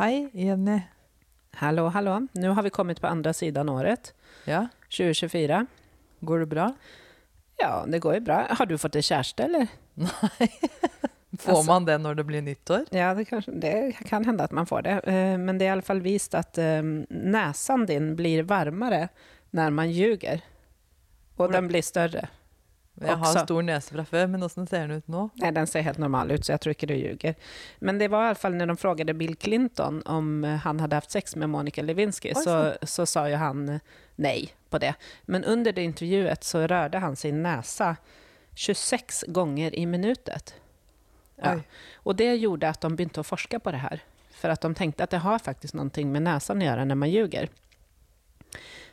Hei, Jenny. Hallå, hallå. Nu har vi kommit på andra sidan året, Ja, 2024. går det bra? Ja, det går ju bra. Har du fått en kjæreste, eller? Får Altså- man det når det blir nyttår? Ja, det, kanske, det kan hända att man får det. Eh, Men det är i alla fall vist att eh, näsan din blir varmare när man ljuger. Och Hvordan- den blir större. Jeg har Også. stor nese fra før, men hvordan ser den ut nå? Nei, den ser helt normal ut, så jeg tror ikke du ljuger. Men det var i når de frågade Bill Clinton om eh, han hadde haft sex med Monica Lewinsky, så, så sa jo han nei nej på det. Men under det intervjuet så rørte han sin nese 26 ganger i minutet. Ja. Og det gjorde at de begynte å forske på det her. For at de tenkte at det har faktisk noe med nesen å gjøre når man ljuger.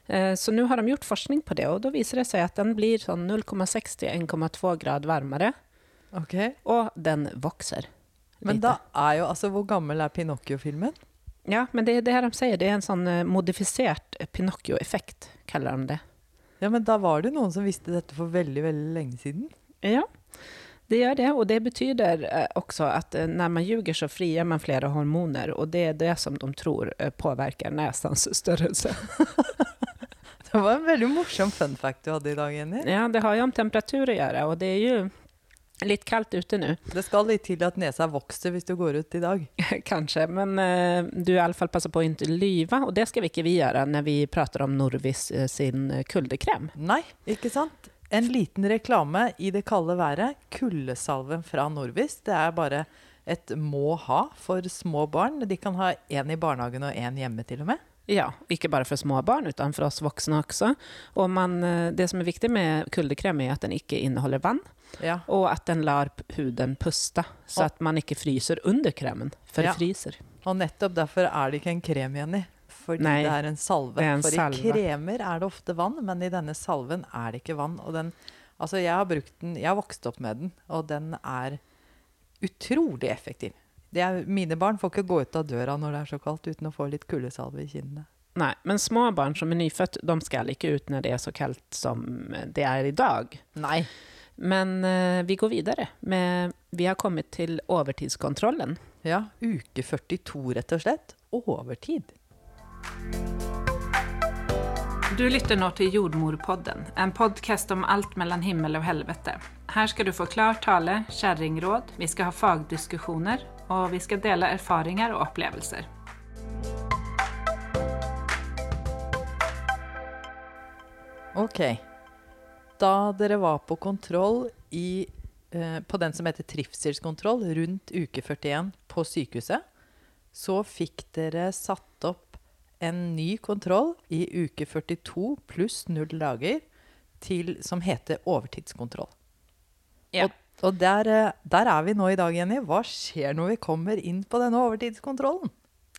Eh, Så nå har de gjort forskning på det og da viser det seg at den blir sånn 0,6 till 1,2 grad varmere. Okay. og den vokser. Men lite. da er jo altså Hvor gammel er Pinocchio-filmen? Ja, men det er det her de sier. Det er en sånn eh, modifisert Pinocchio-effekt, kaller de det. Ja, men da var det noen som visste dette for veldig, veldig lenge siden. Ja, det gjør det. Og det betyder eh, også at når man ljuger, så frigjør man flere hormoner. Og det er det som de tror påvirker nesens størrelse. Det var en veldig morsom fun fact du hadde i dag, Jenny. Ja, det har jo om temperatur å gjøre, og det er jo litt kaldt ute nå, Det skal litt til at nesa vokser hvis du går ut i dag. kanskje. Men uh, du i alle fall passer på å ikke lyve, og det skal vi ikke vi gjøre når vi prater om Norvis eh, sin kuldekrem. Nei, ikke sant? En liten reklame i det kalde været. Kuldesalven fra Norvis. Det er bare et må ha for små barn. De kan ha én i barnehagen og én hjemme, til og med. Ja, ikke bare for små barn, utan for oss voksne også. Og man, eh, det som er viktig med kuldekrem, er at den ikke inneholder vann, Ja. og at den lar huden puste, så at man ikke fryser under kremen, for Ja. det fryser. Og nettopp derfor er det ikke en krem, Jenny. Fordi Nei, det er en salve. er en For salve. i kremer er det ofte vann, men i denne salven er det ikke vann. Og den Altså, jeg har brukt den Jeg har vokst opp med den, og den er utrolig effektiv. Er, mine barn får ikke gå ut av døra når det er så kaldt, uten å få litt kuldesalve i kinnene. Nei, men små barn som er nyfødt, de skal ikke ut når det er så kaldt som det er i dag. Nei. Men uh, vi går videre med Vi har kommet til overtidskontrollen. Ja, uke 42, rett og slett. Overtid. Du lytter nå til Jordmorpodden, en podkast om alt mellom himmel og helvete. Her skal du få klar tale, kjerringråd, vi skal ha fagdiskusjoner, og vi skal dele erfaringer og opplevelser. Ok. Da dere var på kontroll i, eh, på den som heter trivselskontroll rundt uke 41 på sykehuset, så fikk dere satt opp en ny kontroll i uke 42 pluss null dager til, som heter overtidskontroll. Ja. Og, og der, eh, der er vi nå i dag, Jenny. Hva skjer når vi kommer inn på denne overtidskontrollen?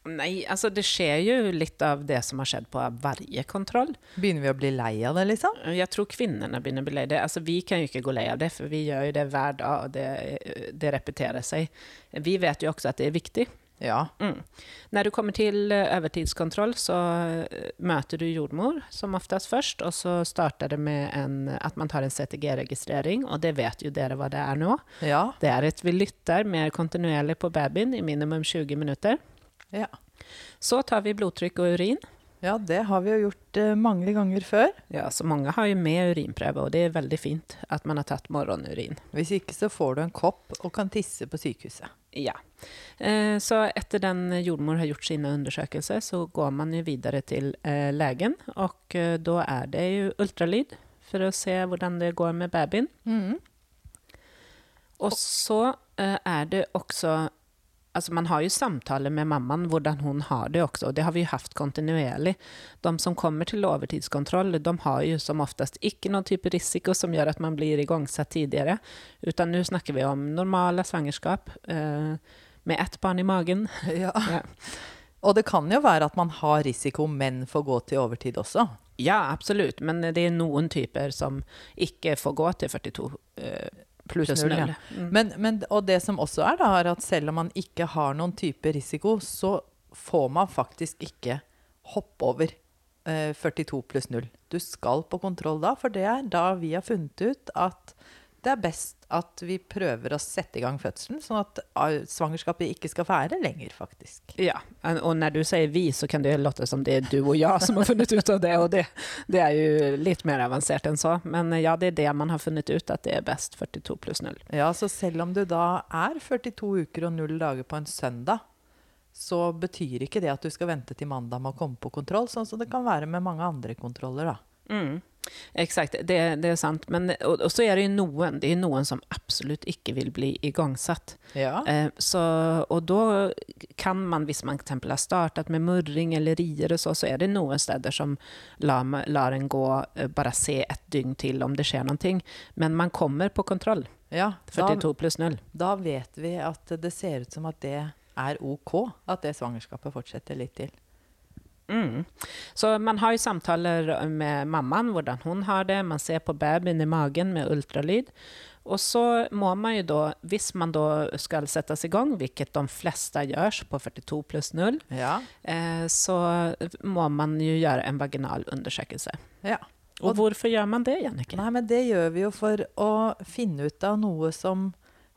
Nei, altså det skjer jo litt av det som har skjedd på varje kontroll. Begynner vi å bli lei av det, liksom? Jeg tror kvinnene begynner å bli lei av det. Altså, vi kan jo ikke gå lei av det, for vi gjør jo det hver dag, og det, det repeterer seg. Vi vet jo også at det er viktig. Ja. Mm. När du kommer till eh, övertidskontroll så møter möter du jordmor som oftast först och så startar det med en, att man tar en CTG-registrering och det vet ju dere vad det är nu. Ja. Det är ett vi lytter mer kontinuerligt på babyn i minimum 20 minuter. ja. Så tar vi blodtryck och urin. Ja, det har vi jo gjort eh, mange ganger før. Ja, så mange har jo med urinprøve og det er veldig fint at man har tatt morgonurin. Hvis ikke så får du en kopp og kan tisse på sykehuset. Ja. Eh, Så etter den jordmor har gjort sine undersøkelser, så går man jo videre til eh, legen, og eh, da er det jo ultralyd for å se hvordan det går med babyen. Og så er det også Altså man har jo samtaler med mammaen hvordan hun har det også, og det har vi jo haft kontinuerlig. De som kommer til overtidskontroll, de har jo som oftest ikke noen type risiko som gjør at man blir igangsatt tidligere, utan nå snakker vi om normale svangerskap eh, med ett barn i magen. Ja. Ja. Og det kan jo være at man har risiko, men får gå til overtid også. Ja, absolutt, men det er noen typer som ikke får gå til 42 eh, Pluss null, null. ja. Mm. Men, men, og det som også er, da, er at selv om man ikke har noen type risiko, så får man faktisk ikke hoppe over eh, 42 pluss 0. Du skal på kontroll da, for det er da vi har funnet ut at det er best at vi prøver å sette i gang fødselen, sånn at svangerskapet ikke skal være lenger, faktisk. Ja, og når du sier vi så kan det låte som det er du og jeg som har funnet ut av det og det, det er jo litt mer avansert enn så. Men ja, det er det man har funnet ut at det er best 42 pluss 0. Ja, så selv om du da er 42 uker og 0 dager på en søndag, så betyr ikke det at du skal vente til mandag med å komme på kontroll, sånn som det kan være med mange andre kontroller, da. Mm. Exakt, det, det er sant. Men, og, og, så er det jo noen, det er noen som absolutt ikke vil bli igangsatt. Ja. Eh, så, og da kan man, hvis man eksempel har startet med murring eller rier og så, så er det noen steder som lar, lar en gå, bare bara se et dygn til om det skjer noe. Men man kommer på kontroll, ja 42 pluss 0. da vet vi at det ser ut som at det er ok, at det svangerskapet fortsetter litt til. Mm. Så man har jo samtaler med mammaen, hvordan hun har det. Man ser på babyen i magen med ultralyd. Og så må man jo da, hvis man da skal settes i gang, hvilket de fleste gjør på 42 pluss 0, Ja. eh, så må man jo gjøre en vaginal undersøkelse. ja. Og hvorfor gjør man det, Jannicke? Nei, men det gjør vi jo for å finne ut av noe som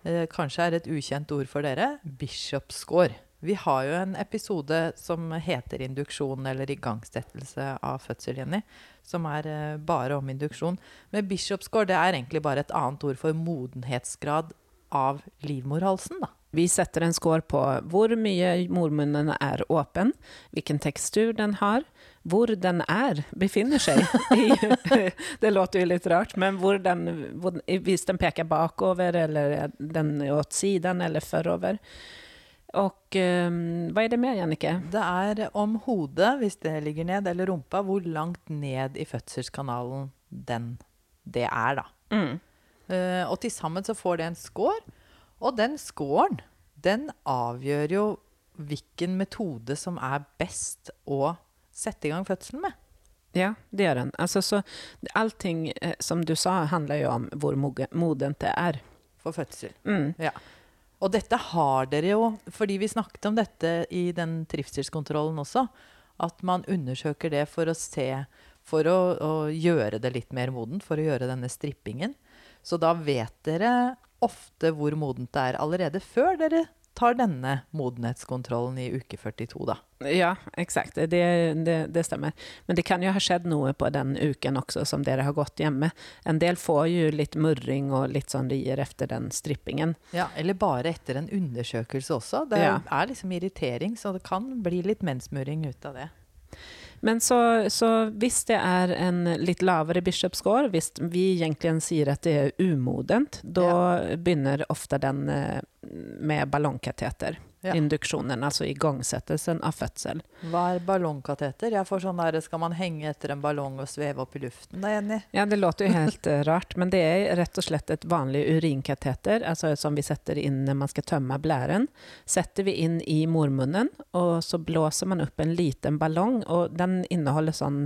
eh, kanskje er et ukjent ord for dere. Bishopscore. Vi har jo en episode som heter induksjon eller igangsettelse av fødsel, Jenny. Som er eh, bare om induksjon. Men Bishopsgård det er egentlig bare et annet ord for modenhetsgrad av livmorhalsen, da. Vi setter en score på hvor mye mormunnen er åpen, hvilken tekstur den har, hvor den er, befinner seg i Det låter jo litt rart, men hvor den, hvor, hvis den peker bakover, eller er den åt siden eller forover. Og um, hva er det mer, Jannicke? Det er om hodet, hvis det ligger ned, eller rumpa, hvor langt ned i fødselskanalen den det er, da. Mm. Uh, og til sammen så får det en score. Og den scoren, den avgjør jo hvilken metode som er best å sette i gang fødselen med. Ja, det gjør den. Altså, så allting eh, som du sa, handler jo om hvor modent det er. For fødsel. Mm. Ja. Og dette har dere jo, fordi vi snakket om dette i den trivselskontrollen også, at man undersøker det for å se For å, å gjøre det litt mer modent, for å gjøre denne strippingen. Så da vet dere ofte hvor modent det er allerede før dere tar denne modenhetskontrollen i uke 42, da. Ja, eksakt. Det, det, det stemmer. Men det kan jo ha skjedd noe på den uken også, som dere har gått hjemme. En del får jo litt murring og litt sånn rier etter den strippingen. Ja, Eller bare etter en undersøkelse også. Det Ja. er liksom irritering, så det kan bli litt mensmurring ut av det. Men så, så hvis det er en litt lavere bishopsgård, hvis vi egentlig sier at det er umodent, da begynner ofte den eh, med ballongkateter. Ja. Induksjonen, altså igangsettelsen av fødsel. Hva er ballongkateter? Jeg får sånn der, Skal man henge etter en ballong og sveve opp i luften? Det er enig. Ja, det låter jo helt eh, rart, men det er rett og slett et vanlig urinkateter, altså som vi setter inn når man skal tømme blæren. Setter vi inn i mormunnen, og så blåser man opp en liten ballong, og den inneholder sånn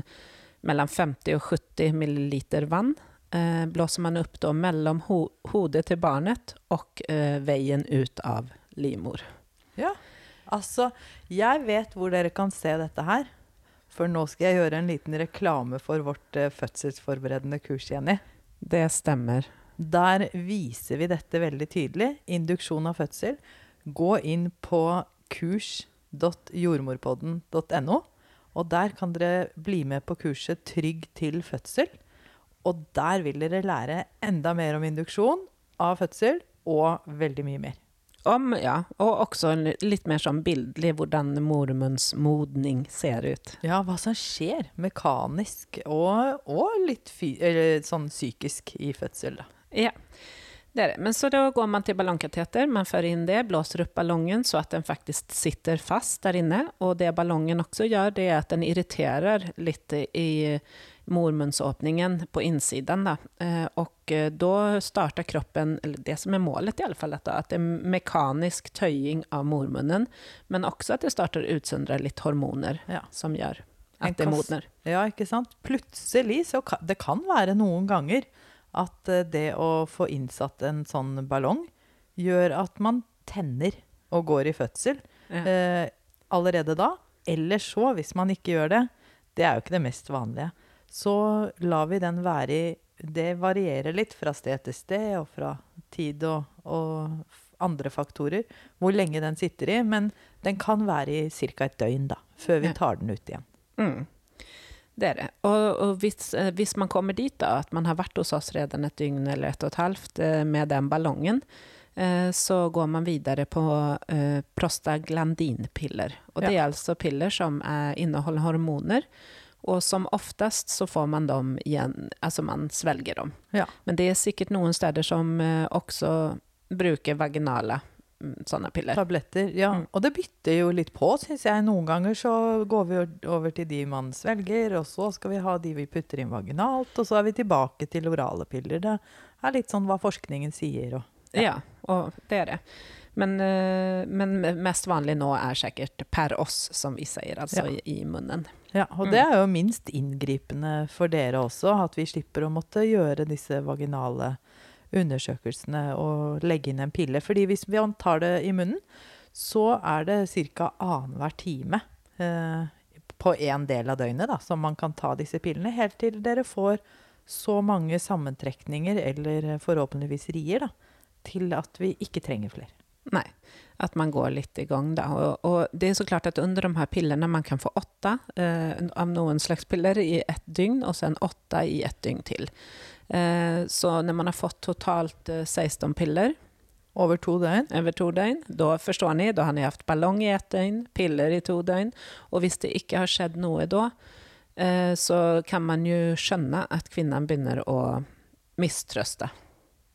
mellom 50 og 70 milliliter vann. Eh, blåser man opp mellom ho hodet til barnet og eh, veien ut av livmor. Altså, jeg vet hvor dere kan se dette her. For nå skal jeg gjøre en liten reklame for vårt uh, fødselsforberedende kurs, Jenny. Det stemmer. Der viser vi dette veldig tydelig. Induksjon av fødsel. Gå inn på kurs.jordmorpodden.no. Og der kan dere bli med på kurset Trygg til fødsel. Og der vil dere lære enda mer om induksjon av fødsel, og veldig mye mer. Om, ja, og også litt mer sånn bildelig hvordan mormunns modning ser ut. Ja, hva som skjer mekanisk og, og litt fy, eller sånn psykisk i fødsel. Da. Ja, det er det. Men så da går man til ballongkateter, man fører inn det, blåser opp ballongen så at den faktisk sitter fast der inne. Og det ballongen også gjør, det er at den irriterer litt i mormunsåpningen på insidan. Då. Eh, och eh, då startar kroppen, eller det som är målet i alla fall, att, att det är mekanisk töjning av mormunnen. Men också att det startar utsöndra lite hormoner Ja. som gör at att det modner. Ja, ikke sant? Plutselig så kan det kan være noen ganger at eh, det å få innsatt en sånn ballong gjør at man tenner og går i fødsel Ja. eh, allerede da. Eller så, hvis man ikke gjør det, det er jo ikke det mest vanlige, så lar vi den være i det varierer litt fra sted til sted og fra tid og, og andre faktorer hvor lenge den sitter i. Men den kan være i ca. et døgn da, før vi tar den ut igjen. Mm. Det er det. Og, og hvis, eh, hvis man kommer dit da, at man har vært hos oss redan et dygn eller et og et halvt eh, med den ballongen, eh, så går man videre på prostaglandinpiller. Og det Ja. altså alltså piller som inneholder innehåller hormoner. Och som oftest så får man dem igjen, altså man svelger dem. Ja. Men det er sikkert noen steder som også bruker vaginale vaginala mm, piller. Tabletter. Ja. Mm. Og det bytter jo litt på, syns jeg. Noen ganger så går vi over til de man svelger, og så skal vi ha de vi putter inn vaginalt, og så er vi tilbake til orale piller. Det er litt sånn hva forskningen sier. Og, Ja, og det er det. Men, eh, men mest vanlig nå er sikkert per oss, som vi sier, altså Ja. i, i munnen. Ja, og det er jo minst inngripende for dere også, at vi slipper å måtte gjøre disse vaginale undersøkelsene og legge inn en pille. Fordi hvis vi tar det i munnen, så er det ca. annenhver time eh, på én del av døgnet da, som man kan ta disse pillene, helt til dere får så mange sammentrekninger, eller forhåpentligvis rier, da, til at vi ikke trenger flere. Nei, at man går litt i gang da. Og, og det er så klart at under de her pillene man kan få åtte eh, av noen slags piller i ett dygn, og sen åtte i ett dygn til. Eh, så når man har fått totalt eh, 16 piller Over to døgn. over to døgn, da forstår ni, da har ni hatt ballong i ett døgn, piller i to døgn, og hvis det ikke har skjedd noe da, eh, så kan man jo skjønne at kvinnen begynner å mistrøste.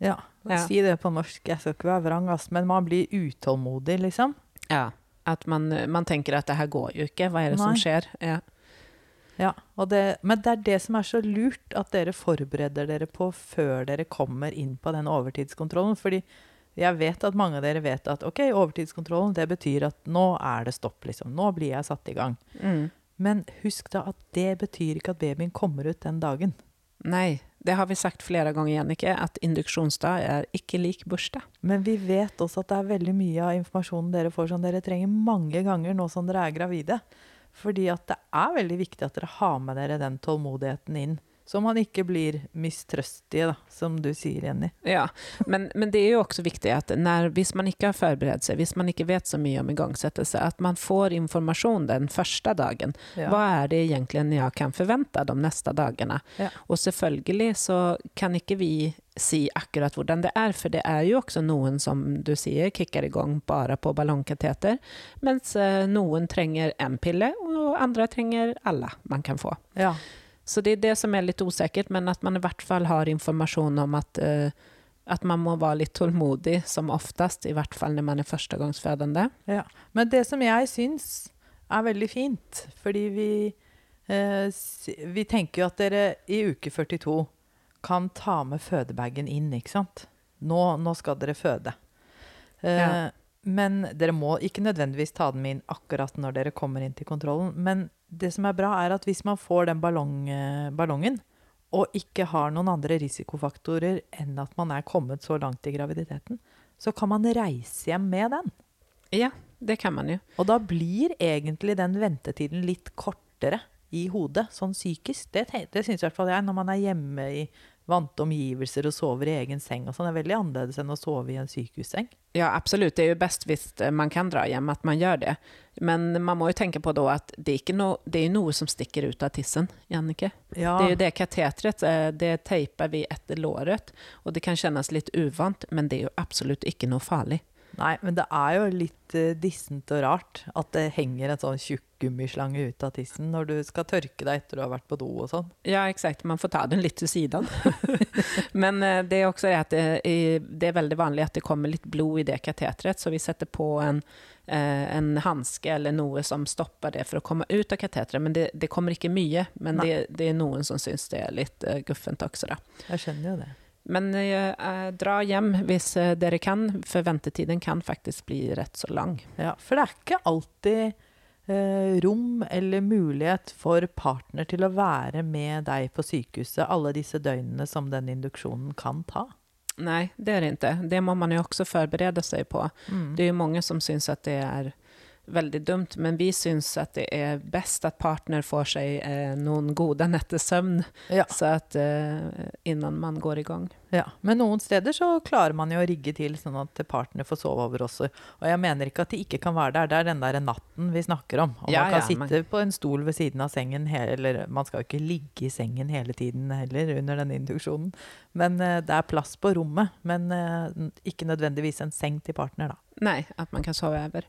Ja, Ja. si det på norsk, jeg skal ikke være vrang, ass, men man blir utålmodig, liksom. Ja, at man, man tenker at det her går jo ikke, hva er det som skjer? Ja. Ja, og det, men det er det som er så lurt, at dere forbereder dere på før dere kommer inn på den overtidskontrollen. Fordi jeg vet at mange av dere vet at ok, overtidskontrollen det betyr at nå er det stopp, liksom. Nå blir jeg satt i gang. Mm. Men husk da at det betyr ikke at babyen kommer ut den dagen. Nei, det har vi sagt flere ganger, Jannike, at induksjonsdag er ikke lik bursdag. Men vi vet også at det er veldig mye av informasjonen dere får som dere trenger mange ganger nå som dere er gravide. Fordi at det er veldig viktig at dere har med dere den tålmodigheten inn. Så man ikke blir mistrøstige, da, som du sier, Jenny. Ja, men, men det er jo også viktig at når, hvis man ikke har forberedt seg, hvis man ikke vet så mye om igangsettelse, at man får informasjon den første dagen. Ja. Hva er det egentlig jeg kan forvente de neste dagene? Ja. Og selvfølgelig så kan ikke vi si akkurat hvordan det er, for det er jo også noen som du sier kicker i gang bare på ballongkateter, mens eh, noen trenger en pille, og andre trenger alle man kan få. Ja. Så det er det som er litt usikkert, men at man i hvert fall har informasjon om at, uh, at man må være litt tålmodig, som oftest, i hvert fall når man er førstegangsfødende. Ja. Men det som jeg syns er veldig fint, fordi vi, uh, vi tenker jo at dere i uke 42 kan ta med fødebagen inn, ikke sant? Nå, nå skal dere føde. Uh, Ja. Men dere må ikke nødvendigvis ta dem inn akkurat når dere kommer inn til kontrollen. Men det som er bra, er at hvis man får den ballong, eh, ballongen, og ikke har noen andre risikofaktorer enn at man er kommet så langt i graviditeten, så kan man reise hjem med den. Ja, det kan man jo. Og da blir egentlig den ventetiden litt kortere i hodet, sånn psykisk. Det, det syns i hvert fall jeg, når man er hjemme i vante omgivelser og sover i egen seng og sånn. Er veldig annerledes enn å sove i en sykehusseng. Ja, absolut. Det er jo best hvis eh, man kan dra hjem, at man gjør det. Men man må jo tenke på da at det er, no, det er noe som stikker ut av tissen, Jannike. Ja, Det er jo det kateteret, eh, det teiper vi etter låret, og det kan kjennes litt uvant, men det er jo absolutt ikke noe farlig. Nei, men det er jo litt uh, dissent og rart at det henger en sånn tjukk gummislange ut av tissen når du skal tørke deg etter du har vært på do og sånn. Ja, exakt. Man får ta den litt til siden. Men uh, det er også det at det er, det er veldig vanlig at det kommer litt blod i det kateteret, så vi setter på en, uh, en hanske eller noe som stopper det for å komme ut av kateteret. Men det, det kommer ikke mye, men det, det er noen som syns det er litt guffent også. Da. Jeg skjønner jo det. Men eh, eh, dra hjem hvis eh, dere kan, for ventetiden kan faktisk bli rett så lang. Ja, for det er ikke alltid eh, rom eller mulighet for partner til å være med deg på sykehuset alle disse døgnene som den induksjonen kan ta. Nei, det er det ikke. Det må man jo også forberede seg på. Mm. Det er jo mange som syns at det er veldig dumt, men vi syns at det er best at partner får seg eh, noen gode netters søvn Ja. så at, eh, innan man går i gang. Ja, Men noen steder så klarer man jo å rigge til sånn at partner får sove over også. Og jeg mener ikke at de ikke kan være der. Det er den der natten vi snakker om. Og Ja, man kan ja, sitte men- på en stol ved siden av sengen, eller man skal jo ikke ligge i sengen hele tiden heller under denne induksjonen. Men eh, det er plass på rommet. Men eh, ikke nødvendigvis en seng til partner, da. Nei, at man kan sove over.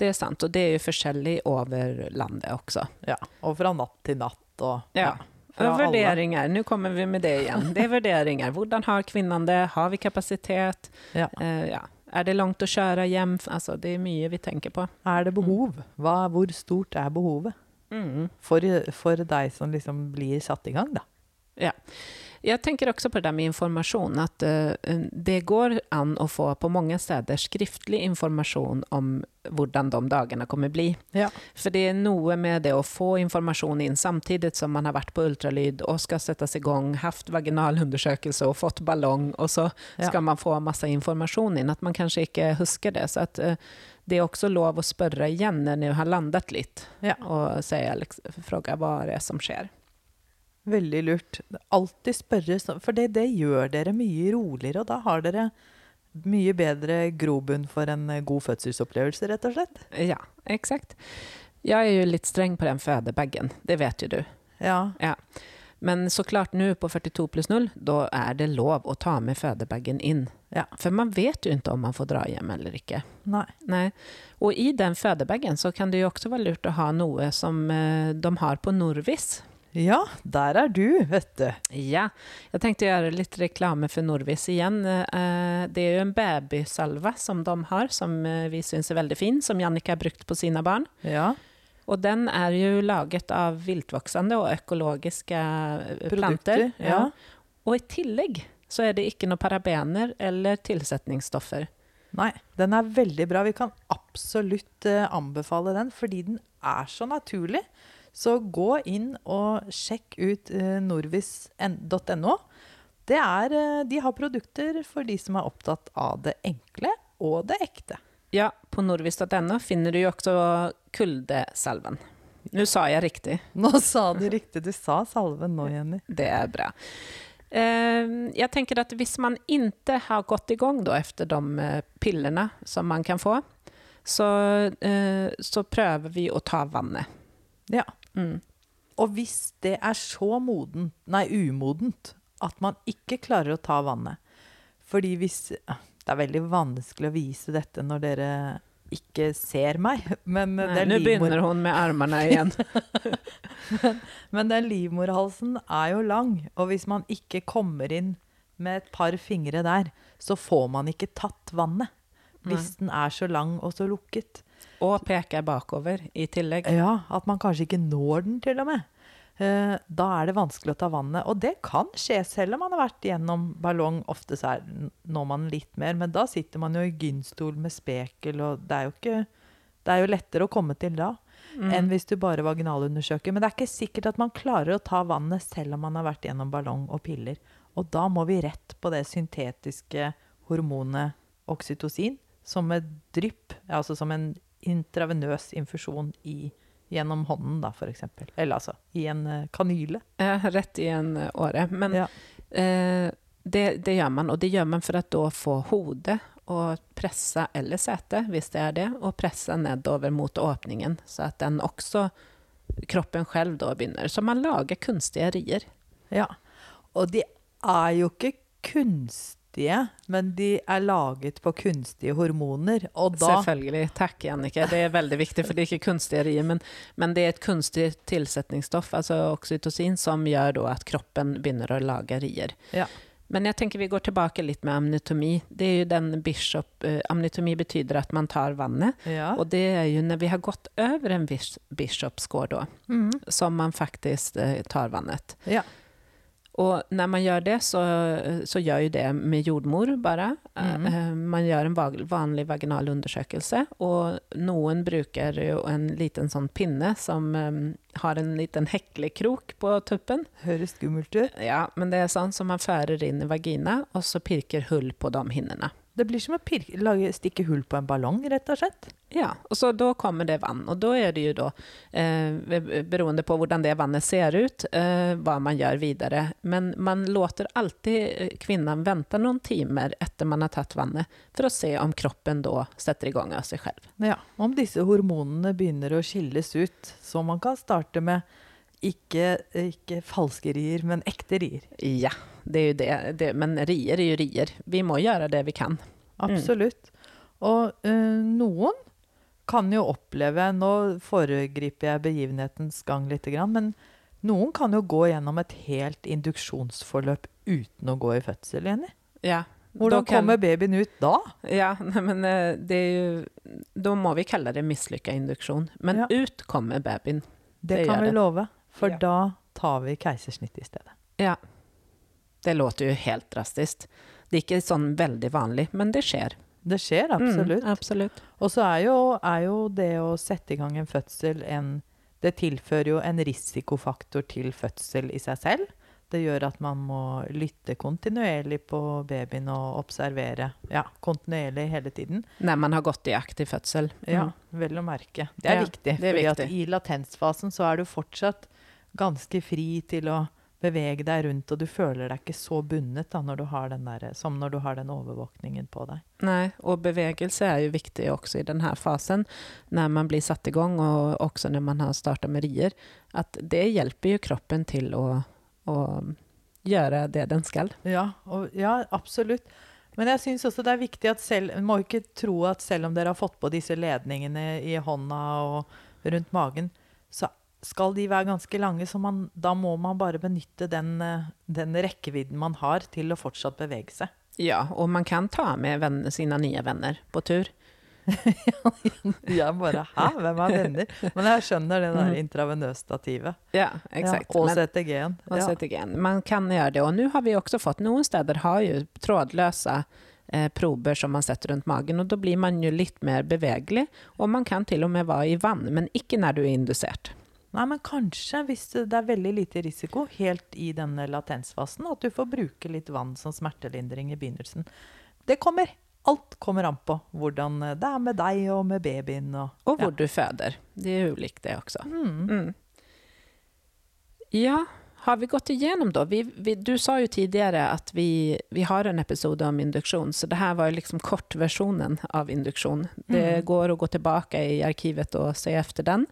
Det er sant, og det er jo forskjellig over landet også. Ja, Og fra natt til natt og Ja. ja. Vurderinger, nå kommer vi med det igjen. Det er vurderinger. Hvordan har kvinnen det? Har vi kapasitet? Ja. Uh, ja. Er det langt å kjøre hjem? Altså, det er mye vi tenker på. Er det behov? Hva, hvor stort er behovet? Mm. For, for deg som liksom blir satt i gang, da. Ja. Jeg tenker også på det der med informasjon, at eh, det går an å få på mange steder skriftlig informasjon om hvordan de dagene kommer bli. Ja. For det er noe med det å få informasjon inn samtidig som man har vært på ultralyd og skal settes i gang, hatt vaginalundersøkelse og fått ballong, og så Ja. skal man få masse informasjon inn, at man kanskje ikke husker det. Så at eh, det er også lov å spørre igjen når du har landet litt, Ja. og spørre hva fråga hva det er som skjer. Veldig lurt. Alltid spørre, for det, det gjør dere mye roligere, og da har dere mye bedre grobunn for en eh, god fødselsopplevelse, rett og slett. Ja, eksakt. Jeg er jo litt streng på den fødebagen, det vet jo du. Ja. Men så klart nå på 42 pluss 0, da er det lov å ta med fødebagen inn. Ja. For man vet jo ikke om man får dra hjem eller ikke. Nei. Nei. Og i den fødebagen så kan det jo også være lurt å ha noe som eh, de har på Norvis. Ja, der er du, vet du. Ja, jeg tenkte gjøre litt reklame for Norvis igjen. Eh, Det er jo en babysalve som de har, som eh, vi syns er veldig fin, som Jannicke har brukt på sine barn. Ja. Og den er jo laget av viltvoksende og økologiske eh, planter. Ja. Ja. Og i tillegg så er det ikke noe parabener eller tilsetningsstoffer. Nei, den er veldig bra. Vi kan absolutt anbefale den, fordi den er så naturlig. Så gå inn og sjekk ut uh, norvis.no. Det eh, de har produkter for de som er opptatt av det enkle og det ekte. Ja, på norvis.no finner du jo også kuldesalven. Nå sa jeg riktig. Nå sa du riktig. Du sa salven nå, Jenny. Det er bra. Eh, jeg tenker at hvis man ikke har gått i gang etter efter de pillene som man kan få, så, eh, så prøver vi å ta vannet. Ja. Mm. Og hvis det er så modent, nei, umodent at man ikke klarer å ta vannet Fordi hvis Det er veldig vanskelig å vise dette når dere ikke ser meg, men Nei, er Nå begynner hun med armene igjen. men den livmorhalsen er jo lang, og hvis man ikke kommer inn med et par fingre der, så får man ikke tatt vannet. Hvis den er så lang og så lukket. Og peker bakover i tillegg. Ja, at man kanskje ikke når den til og med. Eh, Da er det vanskelig å ta vannet. Og det kan skje selv om man har vært gjennom ballong. Ofte så er, når man litt mer, men da sitter man jo i gynstol med spekel, og det er jo ikke Det er jo lettere å komme til da Mm. enn hvis du bare vaginalundersøker. Men det er ikke sikkert at man klarer å ta vannet selv om man har vært gjennom ballong og piller. Og da må vi rett på det syntetiske hormonet oksytocin som et drypp, altså som en intravenøs infusjon i, gjennom hånden, da, f.eks. Eller altså i en eh, kanyle. Ja, rett i en eh, åre. Men Ja. eh, det, det gjør man, og det gjør man for å da få hodet og presse, eller sete, hvis det er det, og presse nedover mot åpningen, så at den også, kroppen selv da begynner. Så man lager kunstige rier. Ja. Og de er jo ikke kunstige, men de er laget på kunstige hormoner. Og da Selvfølgelig. Takk, Jannicke. Det er veldig viktig, for det er ikke kunstige rier, men, men det er et kunstig tilsetningsstoff, altså oksytocin, som gjør at kroppen begynner å lage rier. Ja. Men jeg tenker vi går tilbake litt med amnitomi. Det er jo den bishop... Eh, amnitomi betyder at man tar vannet, ja. og det er jo når vi har gått over en bis bishopsgård da, mm. som man faktisk eh, tar vannet. ja. Och när man gör det så, så gör ju det med jordmor bara. Mm. Man gör en vanlig vaginal undersökelse och noen bruker jo en liten sånn pinne som um, har en liten heklekrok på tuppen. Høres skummelt ut. Ja, men det er sånn som man fører inn i vagina og så pirker hull på de hinnene. Det blir som å pirke, lage, stikke hull på en ballong, rett og slett. Ja, og så da kommer det vann Og da er det ju då eh, beroende på hvordan det vannet ser ut, eh, hva man gjør videre. Men man låter alltid kvinnen vente noen timer etter man har tatt vannet for å se om kroppen setter i gang av seg selv. Ja, Om disse hormonene begynner å skilles ut, så man kan starte med ikke, ikke falske rier, men ekte rier. Ja, det är ju det. det. Men rier er jo rier. Vi må gjøre det vi kan. Absolutt. Og uh, noen kan jo oppleve Nå foregriper jeg begivenhetens gang litt, men noen kan jo gå gjennom et helt induksjonsforløp uten å gå i fødsel, Jenny. Ja, Hvordan kan- kommer babyen ut da? Ja, nei, men eh, det er jo Da må vi kalle det mislykka induksjon. Men Ja. ut kommer babyen. Det, Det kan vi det. love, for Ja. da tar vi keisersnitt i stedet. Ja. Det låter jo helt drastisk. Det er ikke sånn veldig vanlig, men det skjer. Det skjer absolutt. Mm, absolutt. Og så er er jo det å sette i gang en fødsel en Det tilfører jo en risikofaktor til fødsel i seg selv. Det gjør at man må lytte kontinuerlig på babyen og observere ja, kontinuerlig hele tiden. Når man har gått i aktiv födsel. Ja, Mm. vel å merke. Det er Ja, viktig. det er fordi at i latensfasen så er du fortsatt ganske fri til å bevege deg rundt, og du føler deg ikke så bundet da, når der, som når du har den overvåkningen på deg. Nei, og bevegelse er jo viktig også i denne fasen når man blir satt i gang, og også når man har startet med rier. At det hjelper jo kroppen til å, å gjøre det den skal. Ja, og, ja, absolutt. Men jeg syns også det er viktig at selv Man må ikke tro at selv om dere har fått på disse ledningene i hånda og rundt magen, så skal de være ganske lange. Så man, da må man bare benytte den, eh, den rekkevidden man har til å fortsatt bevege seg. Ja, og man kan ta med vänner, sine nye venner på tur. ja, bare Hæ, hvem er venner? Men jeg skjønner det der Mm. intravenøsstativet. Ja, exakt. Ja, og CTG-en. Ja. Man kan gjøre det. Og nå har vi også fått, Noen steder har jo trådløse eh, prober som man setter rundt magen Og da blir man jo litt mer bevegelig, og man kan til og med være i vann, men ikke når du er inducert. Nei, men kanskje, hvis det er veldig lite risiko helt i denne latensfasen, at du får bruke litt vann som smertelindring i begynnelsen. Det kommer. Alt kommer an på hvordan det er med deg og med babyen. Og, og hvor ja. du føder. Det er ulikt, likt det også. Mm. Mm. Ja, har vi gått igjennom da? Vi, vi, du sa jo tidligere at vi, vi har en episode om induksjon, så det her var jo liksom kortversjonen av induksjon. Det Mm. går å gå tilbake i arkivet og se efter den.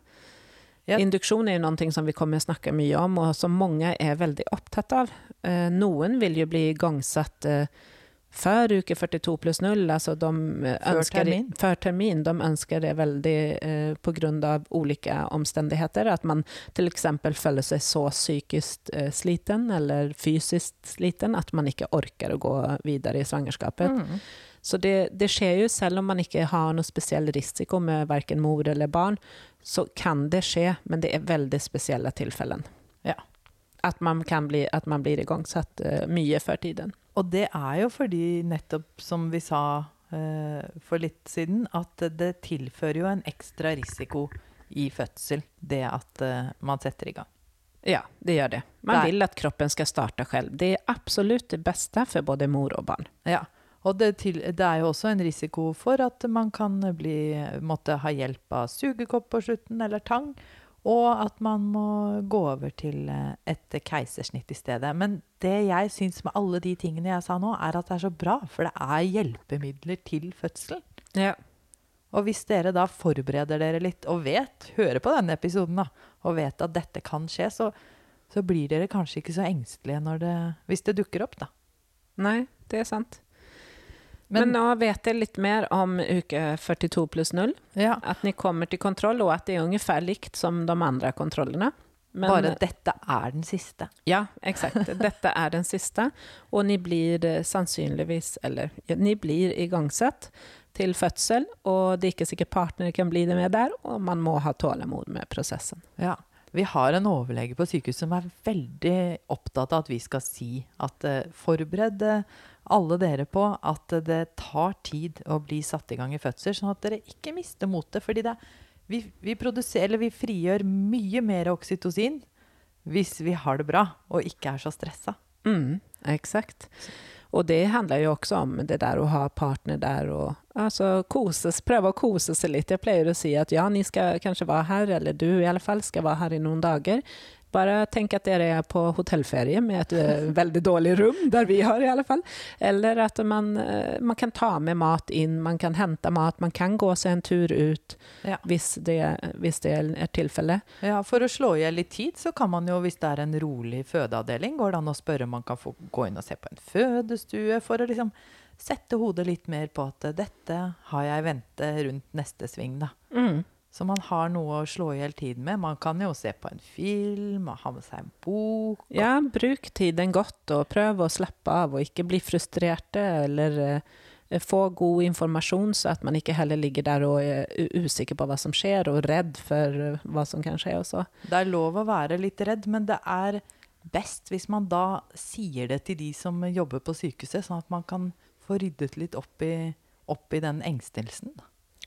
Ja. Induktion er jo noe som vi kommer å snakke mye om og som mange er veldig opptatt av. Eh, noen vil jo bli igangsatt eh, før uke 42 plus 0, altså de ønsker, før, termin. før termin. De ønsker det veldig eh, på ulike av At omständigheter. Att man f.eks. exempel føler seg så psykisk eh, sliten eller fysisk sliten at man ikke orker å gå videre i svangerskapet. Mm. Så det, det sker jo selv om man ikke har noe spesiell risiko med verken mor eller barn, så kan det skje, men det er veldig spesielle tilfeller. Ja. At man, kan bli, at man blir igangsatt uh, mye før tiden. Og det er jo fordi, nettopp som vi sa uh, for litt siden, at det tilfører jo en ekstra risiko i fødsel, det at uh, man setter i gang. Ja, det gjør det. Man Der. vil at kroppen skal starte selv. Det er absolutt det beste for både mor og barn. Ja, og det, til, det er jo også en risiko for at man kan bli, måtte ha hjelp av sugekopp på slutten, eller tang, og at man må gå over til eh, et keisersnitt i stedet. Men det jeg syns med alle de tingene jeg sa nå, er at det er så bra, for det er hjelpemidler til fødselen. Ja. Og hvis dere da forbereder dere litt, og vet, hører på denne episoden, da, og vet at dette kan skje, så, så blir dere kanskje ikke så engstelige det, hvis det dukker opp, da. Nei, det er sant. Men, nå vet jeg litt mer om uke 42 pluss 0. ja, At ni kommer til kontroll, og at det er omtrent likt som de andre kontrollene. Men- bare dette er den siste. Ja, eksakt. Dette er den siste. Og ni blir eh, sannsynligvis, eller ni blir igangsatt til fødsel, og det er ikke sikkert partner kan bli det med der, og man må ha tålamod med prosessen. Ja. Vi har en overlege på sykehuset som er veldig opptatt av at vi skal si at uh, forbered eh, alle dere på at det tar tid å bli satt i gang i fødsel, sånn at dere ikke mister motet. Fordi det, vi, vi, vi frigjør mye mer oksytocin hvis vi har det bra og ikke er så stressa. Mm, exakt. Og det handler jo også om det der å ha partner der og altså, koses, prøve å kose seg litt. Jeg pleier å si at ja, ni skal kanskje være her, eller du i alle fall skal være her i noen dager. Bare tenk at dere er på hotellferie med et eh, veldig dårlig rum, der vi har i alle fall. Eller at man, eh, man kan ta med mat inn, man kan hente mat, man kan gå seg en tur ut Ja. hvis det, hvis det er tilfellet. Ja, For å slå i hjel litt tid, så kan man jo, hvis det er en rolig fødeavdeling, går det an å spørre om man kan få gå inn og se på en fødestue, for å liksom sette hodet litt mer på at dette har jeg i vente rundt neste sving, da. Mm. Så man har noe å slå i hjel tiden med. Man kan jo se på en film, og ha med seg en bok. Ja, bruk tiden godt og prøv å slappe av og ikke bli frustrerte eller uh, få god informasjon, så at man ikke heller ligger der og er usikker på hva som skjer, og redd for eh, hva som kan skje også. Det er lov å være litt redd, men det er best hvis man da sier det til de som jobber på sykehuset, sånn at man kan få ryddet litt opp i, opp i den engstelsen.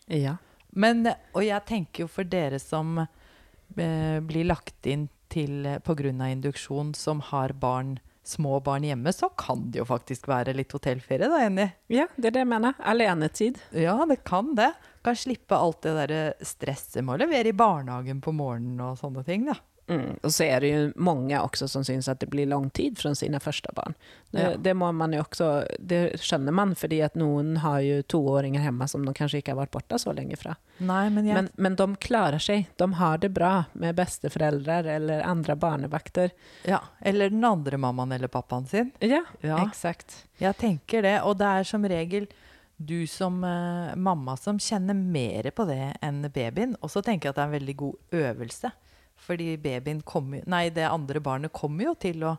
Ja. Men, og jeg tenker jo for dere som eh, blir lagt inn til pga. induksjon, som har barn, små barn hjemme, så kan det jo faktisk være litt hotellferie, da, Jenny? ja, det er det jeg mener. Alenetid. Ja, det kan det. Kan slippe alt det derre stresset med å levere i barnehagen på morgenen og sånne ting, da. Mm. Og så er det jo mange også som syns at det blir lang tid fra sine første barn. Det, Ja. det må man jo også, det skjønner man, fordi at noen har jo toåringer hjemme som de kanskje ikke har vært borte så lenge fra. Nei, men jeg Men, men de klarer seg. De har det bra med besteforeldre eller andre barnevakter. Ja, eller den andre mammaen eller pappaen sin. Ja, Ja. exakt. Jeg tenker det, og det er som regel du som uh, mamma som kjenner mer på det enn babyen. Og så tenker jeg at det er en veldig god øvelse. Fordi babyen kommer Nei, det andre barnet kommer jo til å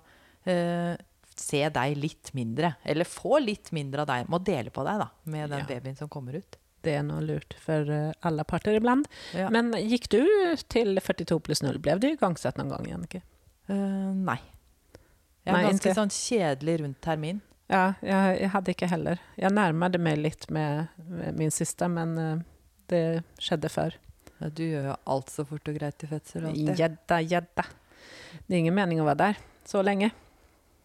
eh, se deg litt mindre. Eller få litt mindre av deg. Må dele på deg, da, med den Ja. babyen som kommer ut. Det er noe lurt for eh, alle parter iblant. Ja. Men gikk du til 42 pluss 0? Ble du igangsatt noen gang, Jannicke? Uh, nei. Jeg er Nei, ganske ikke. sånn kjedelig rundt termin. Ja, jeg, jeg hadde ikke heller. Jeg nærmet meg litt med, med min siste, men eh, det skjedde før. Ja, Du gjør jo alt så fort og greit i fødsel. alltid. Gjedda, gjedda. Det er ingen mening å være der så lenge.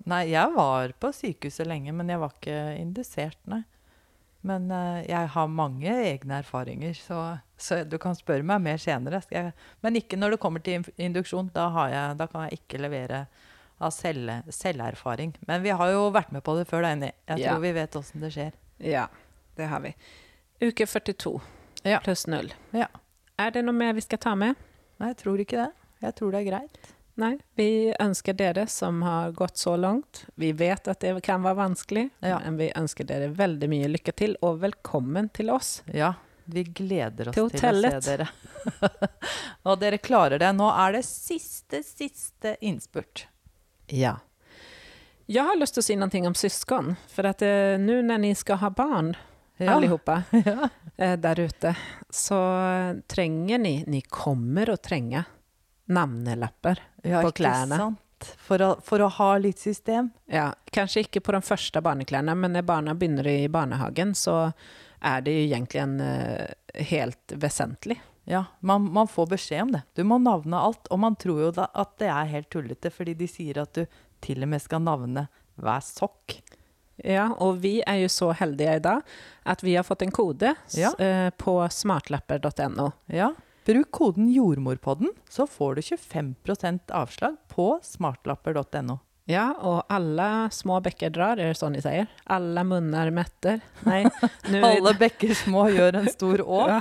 Nei, jeg var på sykehuset lenge, men jeg var ikke indusert, nei. Men uh, jeg har mange egne erfaringer, så, så du kan spørre meg mer senere. Skal jeg, men ikke når det kommer til induksjon. Da, har jeg, da kan jeg ikke levere av selv, selverfaring. Men vi har jo vært med på det før, da, Enni. Jeg Ja. tror vi vet åssen det skjer. Ja, det har vi. Uke 42 Ja. pluss null. Ja. Er det noe mer vi skal ta med? Nei, jeg tror ikke det. Jeg tror det er greit. Nei, vi ønsker dere som har gått så langt. Vi vet at det kan være vanskelig, Ja. men vi ønsker dere veldig mye lykke til, og velkommen til oss. Ja, vi gleder oss Til til, å se dere. Og dere klarer det. Nå er det siste, siste innspurt. Ja. Jeg har lyst til å si noe om syskon, for at eh, nå når ni skal ha barn, Ja. allihopa, Ja. eh, der ute, så trenger ni, ni kommer å trenge navnelapper Ja, på ikke klærne. sant? For å, for å ha litt system. Ja, kanskje ikke på de første barneklærne, men når barna begynner i barnehagen, så er det jo egentlig uh, helt vesentlig. Ja, man, man får beskjed om det. Du må navne alt. Og man tror jo da at det er helt tullete, fordi de sier at du til og med skal navne hver sokk. Ja, og vi er jo så heldige i dag at vi har fått en kode Ja. eh, på smartlapper.no. Ja. Bruk koden jordmorpodden, så får du 25% avslag på smartlapper.no. Ja, og alle små bekker drar, er det sånn de sier? Alle munner metter. Nei, nu, Alle bekker små gjør en stor å. ja,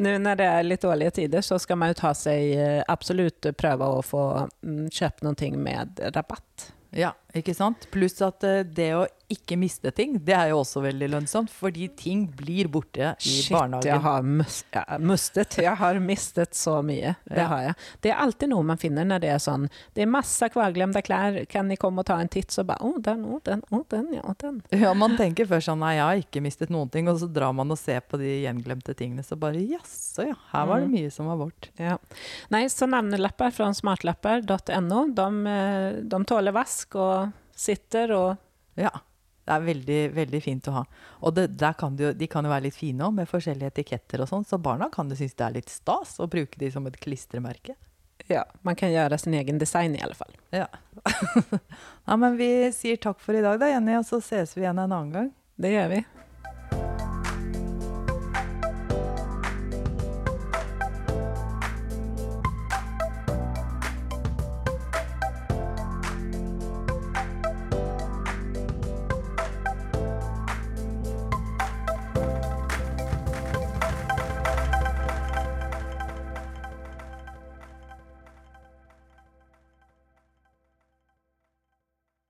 Nå når det er litt dårlige tider, så skal man jo ta seg eh, absolutt prøve å få mm, kjøpt noe med rabatt. Ja, ikke sant? Pluss at eh, det å ikke miste ting, det er jo også veldig lønnsomt, fordi ting blir borte i Shit, barnehagen. jeg har mistet. Jeg har mistet så mye. Det har jeg. Det er alltid noe man finner når det er sånn Det er masse kvarglemte klær. Kan ni komme og ta en titt? Så bare Å, den, å, den, å, den, ja, den. Ja, man tenker først sånn Nei, jeg har ikke mistet noen ting. Og så drar man og ser på de gjenglemte tingene, så bare Jaså, ja. Her var det Mm. mye som var vårt. Ja. Nei, så navnelapper fra smartlapper.no, de, eh, de tåler vask og sitter og Ja. Det er veldig, veldig fint å ha. Og det, der kan de, de kan jo være litt fine òg, med forskjellige etiketter og sånn, så barna kan jo synes det er litt stas å bruke de som et klistremerke. Ja, man kan gjøre sin egen design i alle fall. Ja. ja, men vi sier takk for i dag da, Jenny, og så ses vi igjen en annen gang. Det gjør vi.